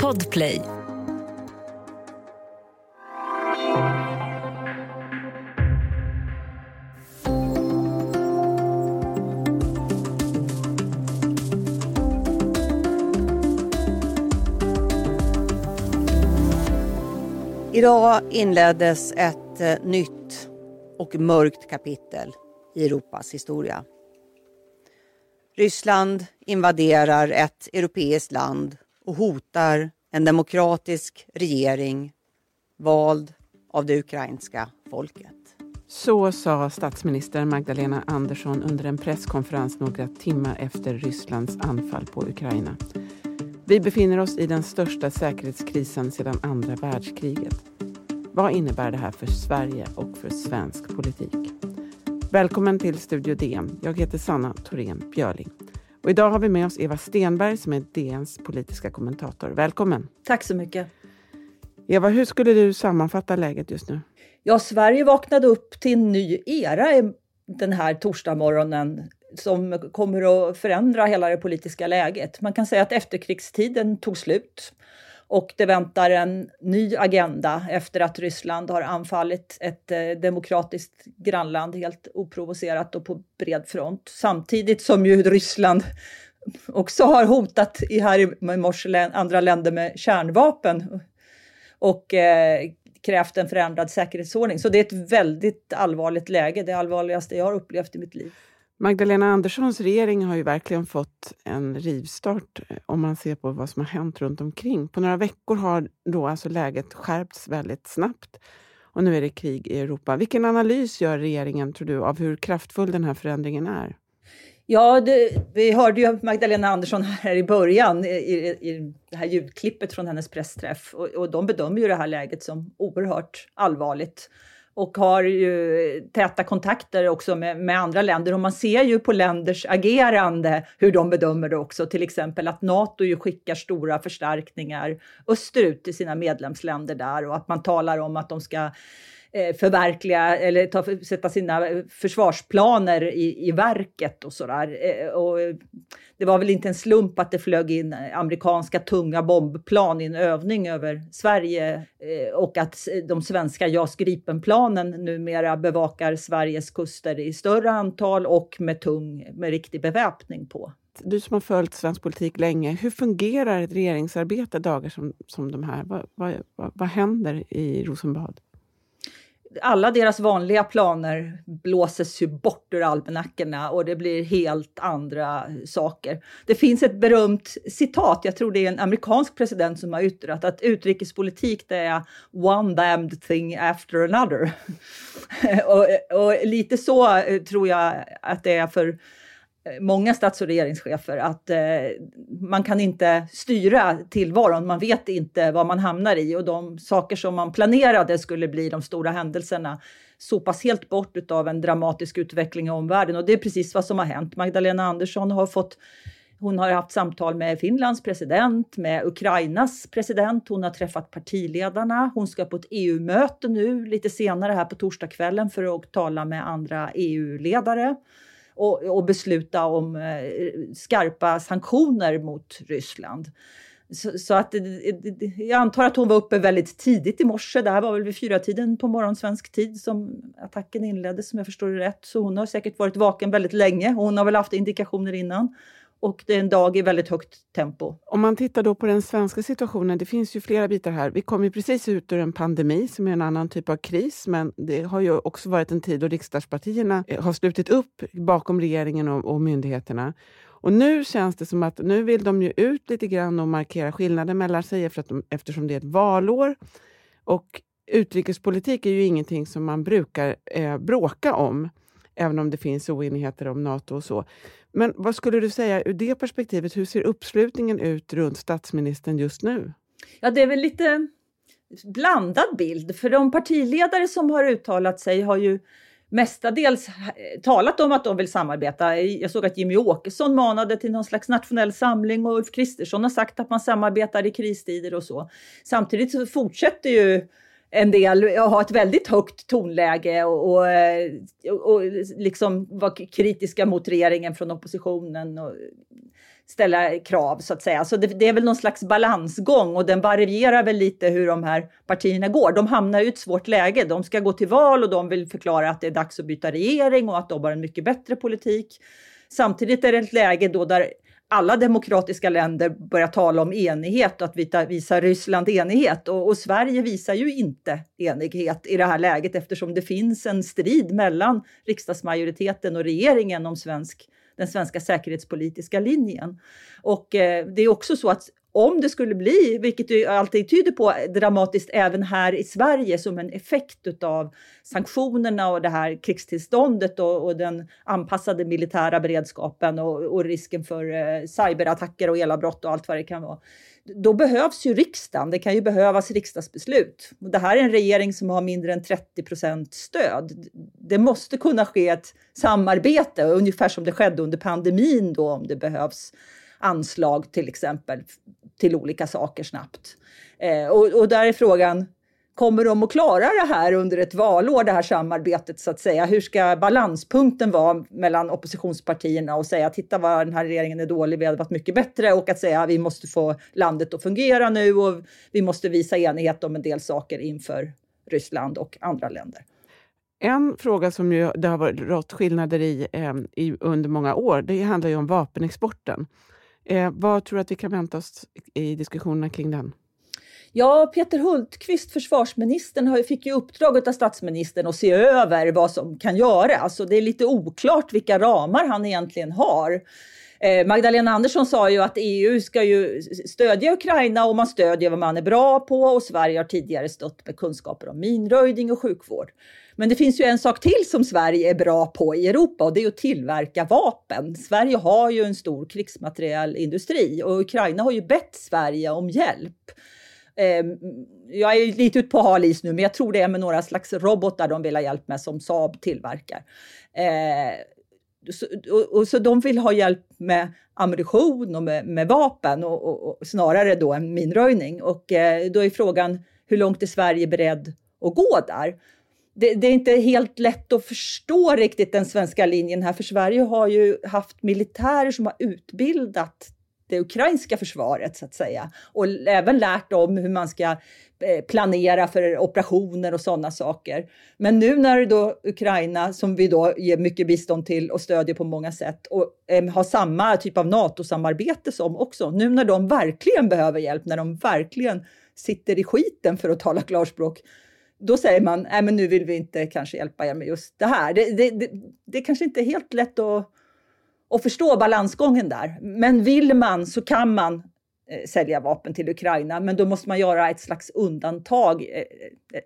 Podplay. Idag inleddes ett eh, nytt och mörkt kapitel i Europas historia. Ryssland invaderar ett europeiskt land och hotar en demokratisk regering vald av det ukrainska folket. Så sa statsminister Magdalena Andersson under en presskonferens några timmar efter Rysslands anfall på Ukraina. Vi befinner oss i den största säkerhetskrisen sedan andra världskriget. Vad innebär det här för Sverige och för svensk politik? Välkommen till Studio DN. Jag heter Sanna Thorén Björling. Och idag har vi med oss Eva Stenberg som är DNs politiska kommentator. Välkommen! Tack så mycket. Eva, hur skulle du sammanfatta läget just nu? Ja, Sverige vaknade upp till en ny era den här torsdagsmorgonen som kommer att förändra hela det politiska läget. Man kan säga att efterkrigstiden tog slut och det väntar en ny agenda efter att Ryssland har anfallit ett eh, demokratiskt grannland helt oprovocerat och på bred front. Samtidigt som ju Ryssland också har hotat i här i morse andra länder med kärnvapen och eh, krävt en förändrad säkerhetsordning. Så det är ett väldigt allvarligt läge, det allvarligaste jag har upplevt i mitt liv. Magdalena Anderssons regering har ju verkligen fått en rivstart eh, om man ser på vad som har hänt runt omkring. På några veckor har då alltså läget skärpts väldigt snabbt och nu är det krig i Europa. Vilken analys gör regeringen, tror du, av hur kraftfull den här förändringen är? Ja, det, vi hörde ju Magdalena Andersson här i början i, i, i det här ljudklippet från hennes pressträff och, och de bedömer ju det här läget som oerhört allvarligt och har ju täta kontakter också med, med, andra länder. Och man ser ju på länders agerande hur de bedömer det också. Till exempel att Nato ju skickar stora förstärkningar österut till sina medlemsländer där och att man talar om att de ska Eh, förverkliga eller ta, sätta sina försvarsplaner i, i verket och sådär. Eh, och det var väl inte en slump att det flög in amerikanska tunga bombplan i en övning över Sverige eh, och att de svenska JAS Gripen-planen numera bevakar Sveriges kuster i större antal och med tung, med riktig beväpning på. Du som har följt svensk politik länge, hur fungerar ett regeringsarbete dagar som, som de här? Vad, vad, vad händer i Rosenbad? Alla deras vanliga planer blåses ju bort ur almanackorna och det blir helt andra saker. Det finns ett berömt citat, jag tror det är en amerikansk president som har yttrat att utrikespolitik det är one damned thing after another. och, och lite så eh, tror jag att det är för Eh, många stats och regeringschefer att eh, man kan inte styra tillvaron. Man vet inte vad man hamnar i och de saker som man planerade skulle bli de stora händelserna sopas helt bort av en dramatisk utveckling i omvärlden och det är precis vad som har hänt. Magdalena Andersson har fått hon har haft samtal med Finlands president, med Ukrainas president, hon har träffat partiledarna, hon ska på ett EU-möte nu lite senare här på torsdagskvällen för att tala med andra EU-ledare och, och besluta om eh, skarpa sanktioner mot Ryssland. Så, så, att eh, eh, jag antar att hon var uppe väldigt tidigt i morse. Det här var väl vid fyra tiden på morgon svensk tid som attacken inleddes, om jag förstår det rätt. Så hon har säkert varit vaken väldigt länge. Hon har väl haft indikationer innan och det är en dag i väldigt högt tempo. Om man tittar då på den svenska situationen, det finns ju flera bitar här. Vi kom ju precis ut ur en pandemi som är en annan typ av kris, men det har ju också varit en tid då riksdagspartierna eh, har slutit upp bakom regeringen och, och myndigheterna. Och nu känns det som att nu vill de ju ut lite grann och markera skillnaden mellan sig efter att de, eftersom det är ett valår. Och utrikespolitik är ju ingenting som man brukar eh, bråka om, även om det finns oenigheter om Nato och så. Men vad skulle du säga ur det perspektivet? Hur ser uppslutningen ut runt statsministern just nu? Ja, det är väl lite blandad bild, för de partiledare som har uttalat sig har ju mestadels eh, talat om att de vill samarbeta. Jag såg att Jimmy Åkesson manade till någon slags nationell samling och Ulf Kristersson har sagt att man samarbetar i kristider och så. Samtidigt så fortsätter ju en del ha ett väldigt högt tonläge och, och, eh, och liksom vara kritiska mot regeringen från oppositionen. Och, ställa krav så att säga. Så det, det, är väl någon slags balansgång och den varierar väl lite hur de här partierna går. De hamnar i ett svårt läge. De ska gå till val och de vill förklara att det är dags att byta regering och att de har en mycket bättre politik. Samtidigt är det ett läge då där alla demokratiska länder börjar tala om enighet och att visa, Ryssland enighet. Och, och, Sverige visar ju inte enighet i det här läget eftersom det finns en strid mellan riksdagsmajoriteten och regeringen om svensk, den svenska säkerhetspolitiska linjen. Och eh, det är också så att om det skulle bli, vilket ju alltid tyder på, dramatiskt även här i Sverige som en effekt av sanktionerna och det här krigstillståndet och, och den anpassade militära beredskapen och, och risken för eh, cyberattacker och elavbrott och allt vad det kan vara. Då behövs ju riksdagen. Det kan ju behövas riksdagsbeslut. Och det här är en regering som har mindre än 30 procent stöd. Det måste kunna ske ett samarbete, ungefär som det skedde under pandemin då om det behövs anslag till exempel till olika saker snabbt. Eh, och, och där är frågan, kommer de att klara det här under ett valår, det här samarbetet så att säga? Hur ska balanspunkten vara mellan oppositionspartierna och säga titta vad den här regeringen är dålig, vi hade varit mycket bättre och att säga vi måste få landet att fungera nu och vi måste visa enighet om en del saker inför Ryssland och andra länder. En fråga som ju det har rått skillnader i, eh, i under många år, det handlar ju om vapenexporten. Eh, vad tror du att vi kan vänta oss i diskussionerna kring den? Ja, Peter Hultqvist, försvarsministern, fick ju uppdraget av statsministern att se över vad som kan göras. Alltså, det är lite oklart vilka ramar han egentligen har. Eh, Magdalena Andersson sa ju att EU ska ju stödja Ukraina och man stödjer vad man är bra på och Sverige har tidigare stött med kunskaper om minröjning och sjukvård. Men det finns ju en sak till som Sverige är bra på i Europa och det är att tillverka vapen. Sverige har ju en stor krigsmaterielindustri och Ukraina har ju bett Sverige om hjälp. Ehm, jag är lite ute på hal is nu, men jag tror det är med några slags robotar de vill ha hjälp med som Saab tillverkar. Eh, så, och, och, så de vill ha hjälp med ammunition och med, med vapen och, och, och, snarare då än minröjning. Och eh, då är frågan hur långt är Sverige beredd att gå där? det, det, är inte helt lätt att förstå riktigt den svenska linjen här, för Sverige har ju haft militärer som har utbildat det ukrainska försvaret så att säga och även lärt om hur man ska eh, planera för operationer och sådana saker. Men nu när då Ukraina, som vi då ger mycket bistånd till och stödjer på många sätt och eh, har samma typ av NATO-samarbete som också, nu när de verkligen behöver hjälp, när de verkligen sitter i skiten för att tala klarspråk, då säger man, nej men nu vill vi inte kanske hjälpa er med just det här. Det, det, det, det kanske inte är helt lätt att, och förstå balansgången där. Men vill man så kan man eh, sälja vapen till Ukraina, men då måste man göra ett slags undantag eh, eh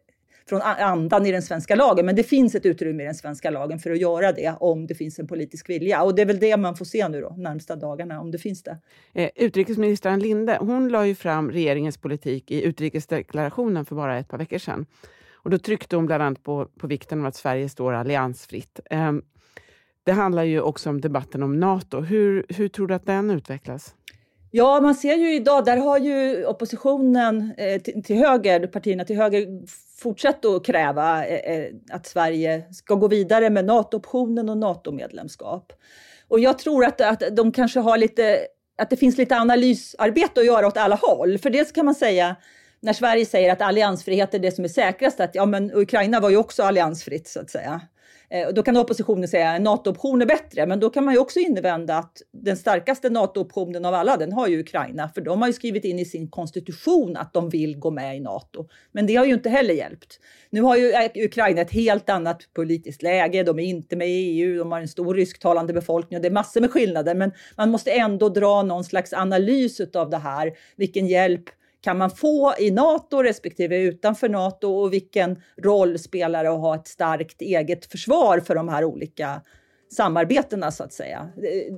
från andan i den svenska lagen. Men det finns ett utrymme i den svenska lagen för att göra det om det finns en politisk vilja. Och det är väl det man får se nu då, närmsta dagarna, om det finns det. Eh, utrikesminister Ann Linde, hon la ju fram regeringens politik i utrikesdeklarationen för bara ett par veckor sedan. Och då tryckte hon bland annat på, på vikten av att Sverige står alliansfritt. Eh, det handlar ju också om debatten om Nato. Hur, hur tror du att den utvecklas? Ja, man ser ju idag, där har ju oppositionen eh, till, till, höger, partierna till höger, fortsatt att kräva eh, eh, att Sverige ska gå vidare med NATO-optionen och NATO-medlemskap. Och jag tror att, att de kanske har lite, att det finns lite analysarbete att göra åt alla håll. För dels kan man säga när Sverige säger att alliansfrihet är det som är säkrast, att ja, men Ukraina var ju också alliansfritt så att säga. Eh, då kan oppositionen säga att en NATO-option är bättre, men då kan man ju också invända att den starkaste NATO-optionen av alla, den har ju Ukraina, för de har ju skrivit in i sin konstitution att de vill gå med i NATO. Men det har ju inte heller hjälpt. Nu har ju eh, Ukraina ett helt annat politiskt läge, de är inte med i EU, de har en stor rysktalande befolkning. Och det är massor med skillnader, men man måste ändå dra någon slags analys av det här, vilken hjälp kan man få i Nato respektive utanför Nato och vilken roll spelar det att ha ett starkt eget försvar för de här olika samarbetena så att säga. Eh,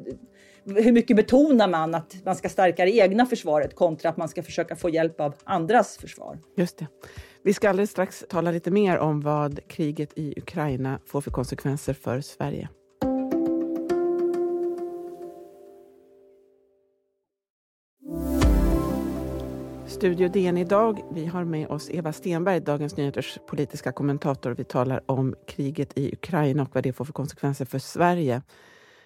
hur mycket betonar man att man ska stärka det egna försvaret kontra att man ska försöka få hjälp av andras försvar? Just det. Vi ska alldeles strax tala lite mer om vad kriget i Ukraina får för konsekvenser för Sverige. Studio DN idag. Vi har med oss Eva Stenberg, Dagens Nyheters politiska kommentator. Vi talar om kriget i Ukraina och vad det får för konsekvenser för Sverige.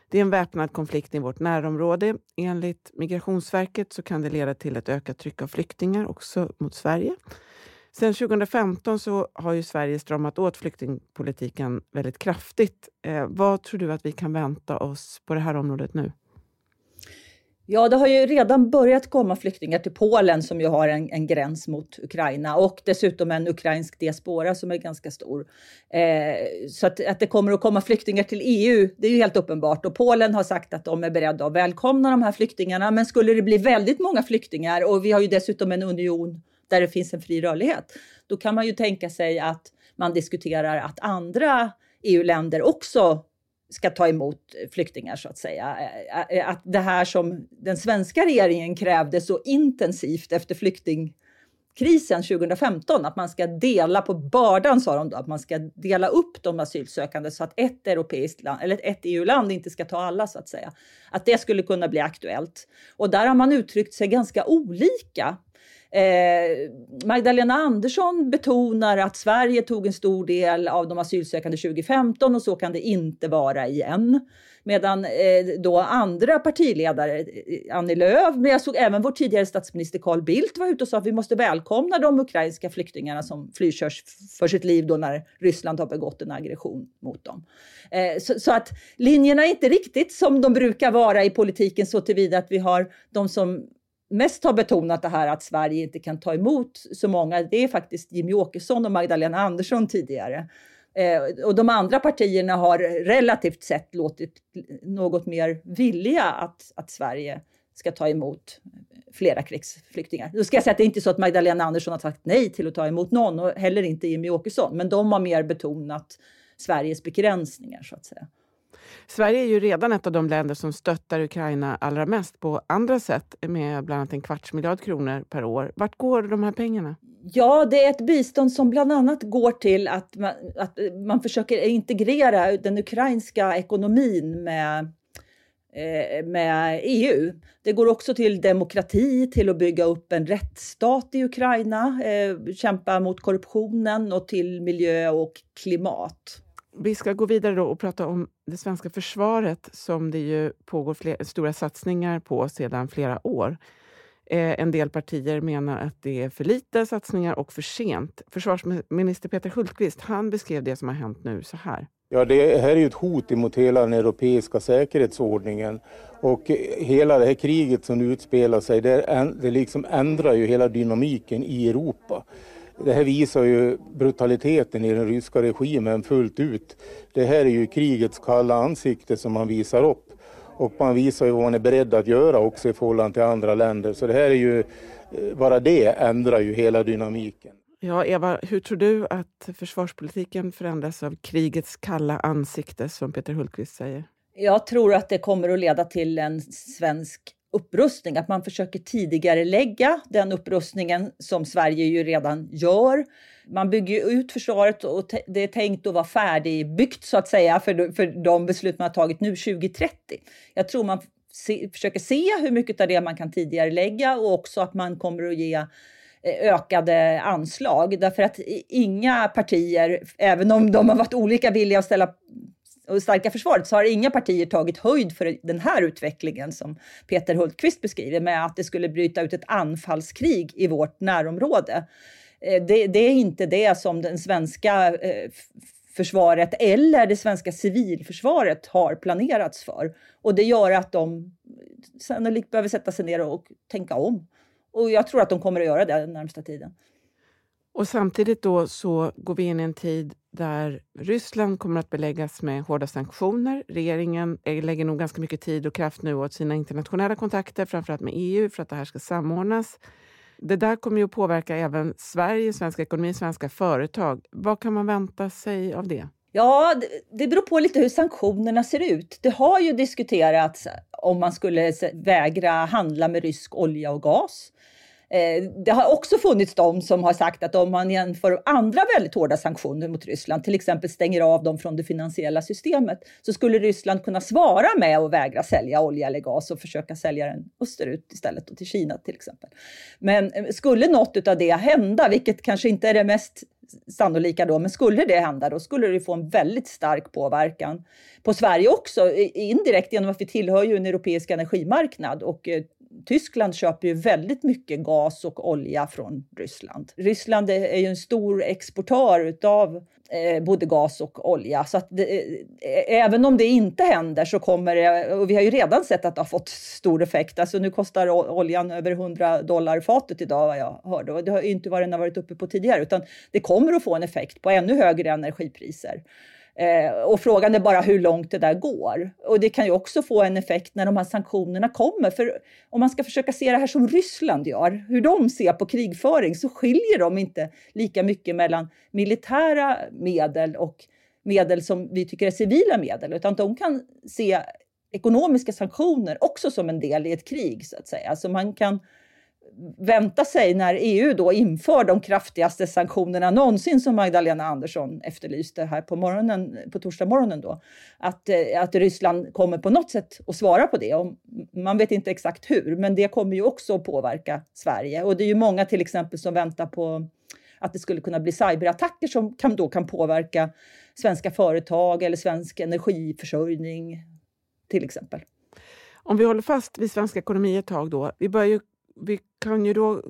Det är en väpnad konflikt i vårt närområde. Enligt Migrationsverket så kan det leda till ett ökat tryck av flyktingar också mot Sverige. Sen 2015 så har ju Sverige stramat åt flyktingpolitiken väldigt kraftigt. Eh, vad tror du att vi kan vänta oss på det här området nu? Ja, det har ju redan börjat komma flyktingar till Polen som ju har en, en gräns mot Ukraina och dessutom en ukrainsk diaspora som är ganska stor. Eh, så att, att det kommer att komma flyktingar till EU, det är ju helt uppenbart och Polen har sagt att de är beredda att välkomna de här flyktingarna. Men skulle det bli väldigt många flyktingar och vi har ju dessutom en union där det finns en fri rörlighet, då kan man ju tänka sig att man diskuterar att andra EU-länder också ska ta emot flyktingar så att säga. Att det här som den svenska regeringen krävde så intensivt efter flyktingkrisen 2015, att man ska dela på bördan sa de då, att man ska dela upp de asylsökande så att ett europeiskt land, eller ett EU-land inte ska ta alla så att säga. Att det skulle kunna bli aktuellt. Och där har man uttryckt sig ganska olika Eh, Magdalena Andersson betonar att Sverige tog en stor del av de asylsökande 2015 och så kan det inte vara igen. Medan eh, då andra partiledare, eh, Annie Lööf, men jag såg även vår tidigare statsminister Carl Bildt var ute och sa att vi måste välkomna de ukrainska flyktingarna som flyr för sitt liv då när Ryssland har begått en aggression mot dem. Eh, så, så, att linjerna är inte riktigt som de brukar vara i politiken så tillvida att vi har de som mest har betonat det här att Sverige inte kan ta emot så många, det är faktiskt Jimmy Åkesson och Magdalena Andersson tidigare. Eh, och de andra partierna har relativt sett låtit något mer villiga att, att Sverige ska ta emot flera krigsflyktingar. Då ska jag säga att det är inte så att Magdalena Andersson har sagt nej till att ta emot någon och heller inte Jimmy Åkesson, men de har mer betonat Sveriges begränsningar så att säga. Sverige är ju redan ett av de länder som stöttar Ukraina allra mest på andra sätt med bland annat en kvarts miljard kronor per år. Vart går de här pengarna? Ja, det är ett bistånd som bland annat går till att man, att man försöker integrera den ukrainska ekonomin med eh, med EU. Det går också till demokrati, till att bygga upp en rättsstat i Ukraina, eh, kämpa mot korruptionen och till miljö och klimat. Vi ska gå vidare då och prata om det svenska försvaret som det ju pågår fler, stora satsningar på sedan flera år. Eh, en del partier menar att det är för lite satsningar och för sent. Försvarsminister Peter Hultqvist han beskrev det som har hänt nu så här. Ja, det här är ju ett hot mot hela den europeiska säkerhetsordningen. Och hela det här kriget som nu utspelar sig, det, det liksom ändrar ju hela dynamiken i Europa. Det här visar ju brutaliteten i den ryska regimen fullt ut. Det här är ju krigets kalla ansikte som man visar upp. Och man visar ju vad man är beredd att göra också i förhållande till andra länder. Så det här är ju, eh, bara det ändrar ju hela dynamiken. Ja, Eva, hur tror du att försvarspolitiken förändras av krigets kalla ansikte, som Peter Hultqvist säger? Jag tror att det kommer att leda till en svensk upprustning, att man försöker tidigare lägga den upprustningen som Sverige ju redan gör. Man bygger ut försvaret och det är tänkt att vara färdigbyggt så att säga för, för de beslut man har tagit nu 2030. Jag tror man se, försöker se hur mycket av det man kan tidigare lägga och också att man kommer att ge eh, ökade anslag därför att inga partier, även om de har varit olika villiga att ställa och starka försvaret så har inga partier tagit höjd för den här utvecklingen som Peter Hultqvist beskriver med att det skulle bryta ut ett anfallskrig i vårt närområde. Eh, det, det är inte det som den svenska eh, försvaret eller det svenska civilförsvaret har planerats för. Och det gör att de sannolikt behöver sätta sig ner och tänka om. Och jag tror att de kommer att göra det den närmsta tiden. Och samtidigt då så går vi in i en tid där Ryssland kommer att beläggas med hårda sanktioner. Regeringen eh, lägger nog ganska mycket tid och kraft nu åt sina internationella kontakter, framförallt med EU, för att det här ska samordnas. Det där kommer ju att påverka även Sverige, svensk ekonomi, svenska företag. Vad kan man vänta sig av det? Ja, det beror på lite hur sanktionerna ser ut. Det har ju diskuterats om man skulle vägra handla med rysk olja och gas. Eh, det har också funnits de som har sagt att om man jämför andra väldigt hårda sanktioner mot Ryssland, till exempel stänger av dem från det finansiella systemet, så skulle Ryssland kunna svara med att vägra sälja olja eller gas och försöka sälja den österut istället, och till Kina till exempel. Men eh, skulle något av det hända, vilket kanske inte är det mest sannolika då, men skulle det hända då skulle det få en väldigt stark påverkan på Sverige också, indirekt genom att vi tillhör ju en europeisk energimarknad och eh, Tyskland köper ju väldigt mycket gas och olja från Ryssland. Ryssland är ju en stor exportör utav eh, både gas och olja. Så att det, eh, eh, även om det inte händer så kommer det, och vi har ju redan sett att det har fått stor effekt. Alltså nu kostar oljan över 100 dollar fatet idag vad jag hörde och det har inte vad den har varit uppe på tidigare utan det kommer att få en effekt på ännu högre energipriser. Eh, och frågan är bara hur långt det där går. Och det kan ju också få en effekt när de här sanktionerna kommer. För om man ska försöka se det här som Ryssland gör, hur de ser på krigföring, så skiljer de inte lika mycket mellan militära medel och medel som vi tycker är civila medel, utan de kan se ekonomiska sanktioner också som en del i ett krig, så att säga. Alltså man kan vänta sig när EU då inför de kraftigaste sanktionerna någonsin som Magdalena Andersson efterlyste här på, morgonen, på torsdag morgonen då, att, eh, att Ryssland kommer på något sätt att svara på det. Och man vet inte exakt hur, men det kommer ju också att påverka Sverige. Och det är ju många till exempel som väntar på att det skulle kunna bli cyberattacker som kan, då kan påverka svenska företag eller svensk energiförsörjning till exempel. Om vi håller fast vid svensk ekonomi ett tag då. Vi börjar ju vi kan ju då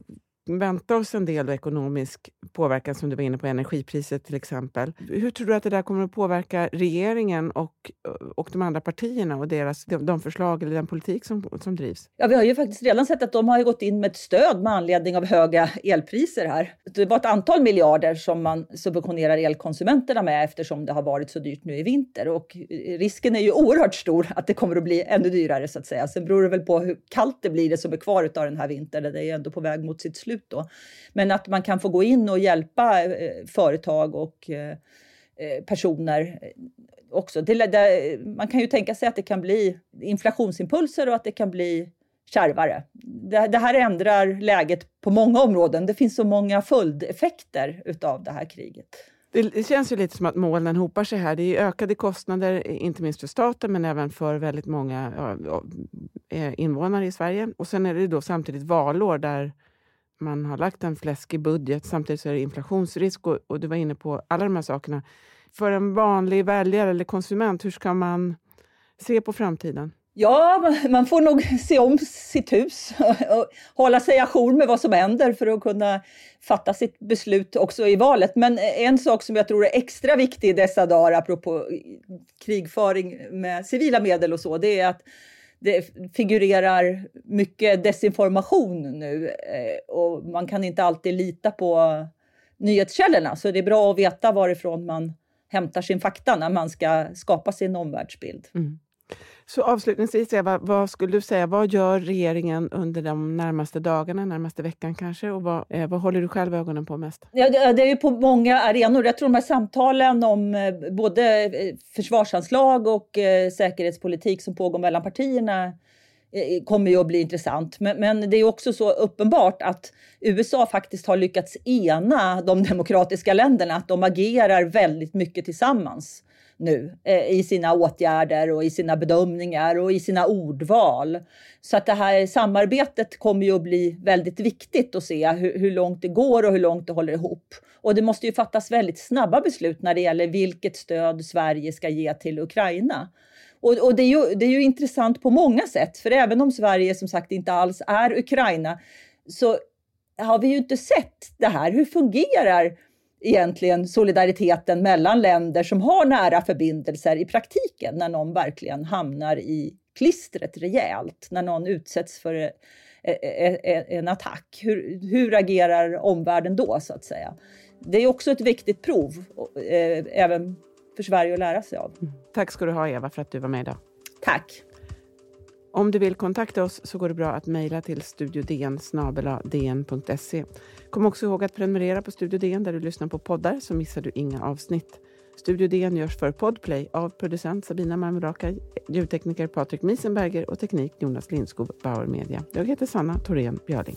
vänta oss en del ekonomisk påverkan som du var inne på, energipriset till exempel. Hur tror du att det där kommer att påverka regeringen och, och de andra partierna och deras, de, de förslag eller den politik som, som drivs? Ja, vi har ju faktiskt redan sett att de har gått in med ett stöd med anledning av höga elpriser här. Det var ett antal miljarder som man subventionerar elkonsumenterna med eftersom det har varit så dyrt nu i vinter och risken är ju oerhört stor att det kommer att bli ännu dyrare så att säga. Sen beror det väl på hur kallt det blir det som är kvar av den här vintern. Det är ju ändå på väg mot sitt slut då. Men att man kan få gå in och hjälpa eh, företag och eh, eh personer eh, också. Det, det, man kan ju tänka sig att det kan bli inflationsimpulser och att det kan bli kärvare. Det, det, här ändrar läget på många områden. Det finns så många följdeffekter utav det här kriget. Det känns ju lite som att molnen hopar sig här. Det är ökade kostnader, inte minst för staten, men även för väldigt många eh, invånare i Sverige. Och sen är det då samtidigt valår där man har lagt en fläskig budget. Samtidigt så är det inflationsrisk och, och, du var inne på alla de här sakerna. För en vanlig väljare eller konsument, hur ska man se på framtiden? Ja, man får nog se om sitt hus och hålla sig ajour med vad som händer för att kunna fatta sitt beslut också i valet. Men en sak som jag tror är extra viktig i dessa dagar, apropå krigföring med civila medel och så, det är att det figurerar mycket desinformation nu eh, och man kan inte alltid lita på nyhetskällorna. Så det är bra att veta varifrån man hämtar sin fakta när man ska skapa sin omvärldsbild. Mm. Så avslutningsvis, Eva, vad skulle du säga, vad gör regeringen under de närmaste dagarna, närmaste veckan kanske? Och vad, eh, vad håller du själv ögonen på mest? Ja, det, det är ju på många arenor. Jag tror de här samtalen om eh, både eh, försvarsanslag och eh, säkerhetspolitik som pågår mellan partierna eh, eh, kommer ju att bli intressant. Men, men, det är också så uppenbart att USA faktiskt har lyckats ena de demokratiska länderna, att de agerar väldigt mycket tillsammans nu eh, i sina åtgärder och i sina bedömningar och i sina ordval. Så att det här samarbetet kommer ju att bli väldigt viktigt att se hur, hur, långt det går och hur långt det håller ihop. Och det måste ju fattas väldigt snabba beslut när det gäller vilket stöd Sverige ska ge till Ukraina. Och, och det, är ju, det är ju intressant på många sätt, för även om Sverige som sagt inte alls är Ukraina så har vi ju inte sett det här. Hur fungerar egentligen solidariteten mellan länder som har nära förbindelser i praktiken när någon verkligen hamnar i klistret rejält, när någon utsätts för eh, eh, eh, en attack. Hur, hur agerar omvärlden då, så att säga? Det är också ett viktigt prov, även för Sverige att lära sig av. Mm. Tack ska du ha, Eva, för att du var med idag. Tack. Om du vill kontakta oss så går det bra att mejla till studiodn e. Kom också ihåg att prenumerera på Studio DN där du lyssnar på poddar så missar du inga avsnitt. Studio DN görs för Podplay av producent Sabina Marmuraka, ljudtekniker Patrik Miesenberger och teknik Jonas Lindskog, Bauer Media. Jag heter Sanna Thorén Björling.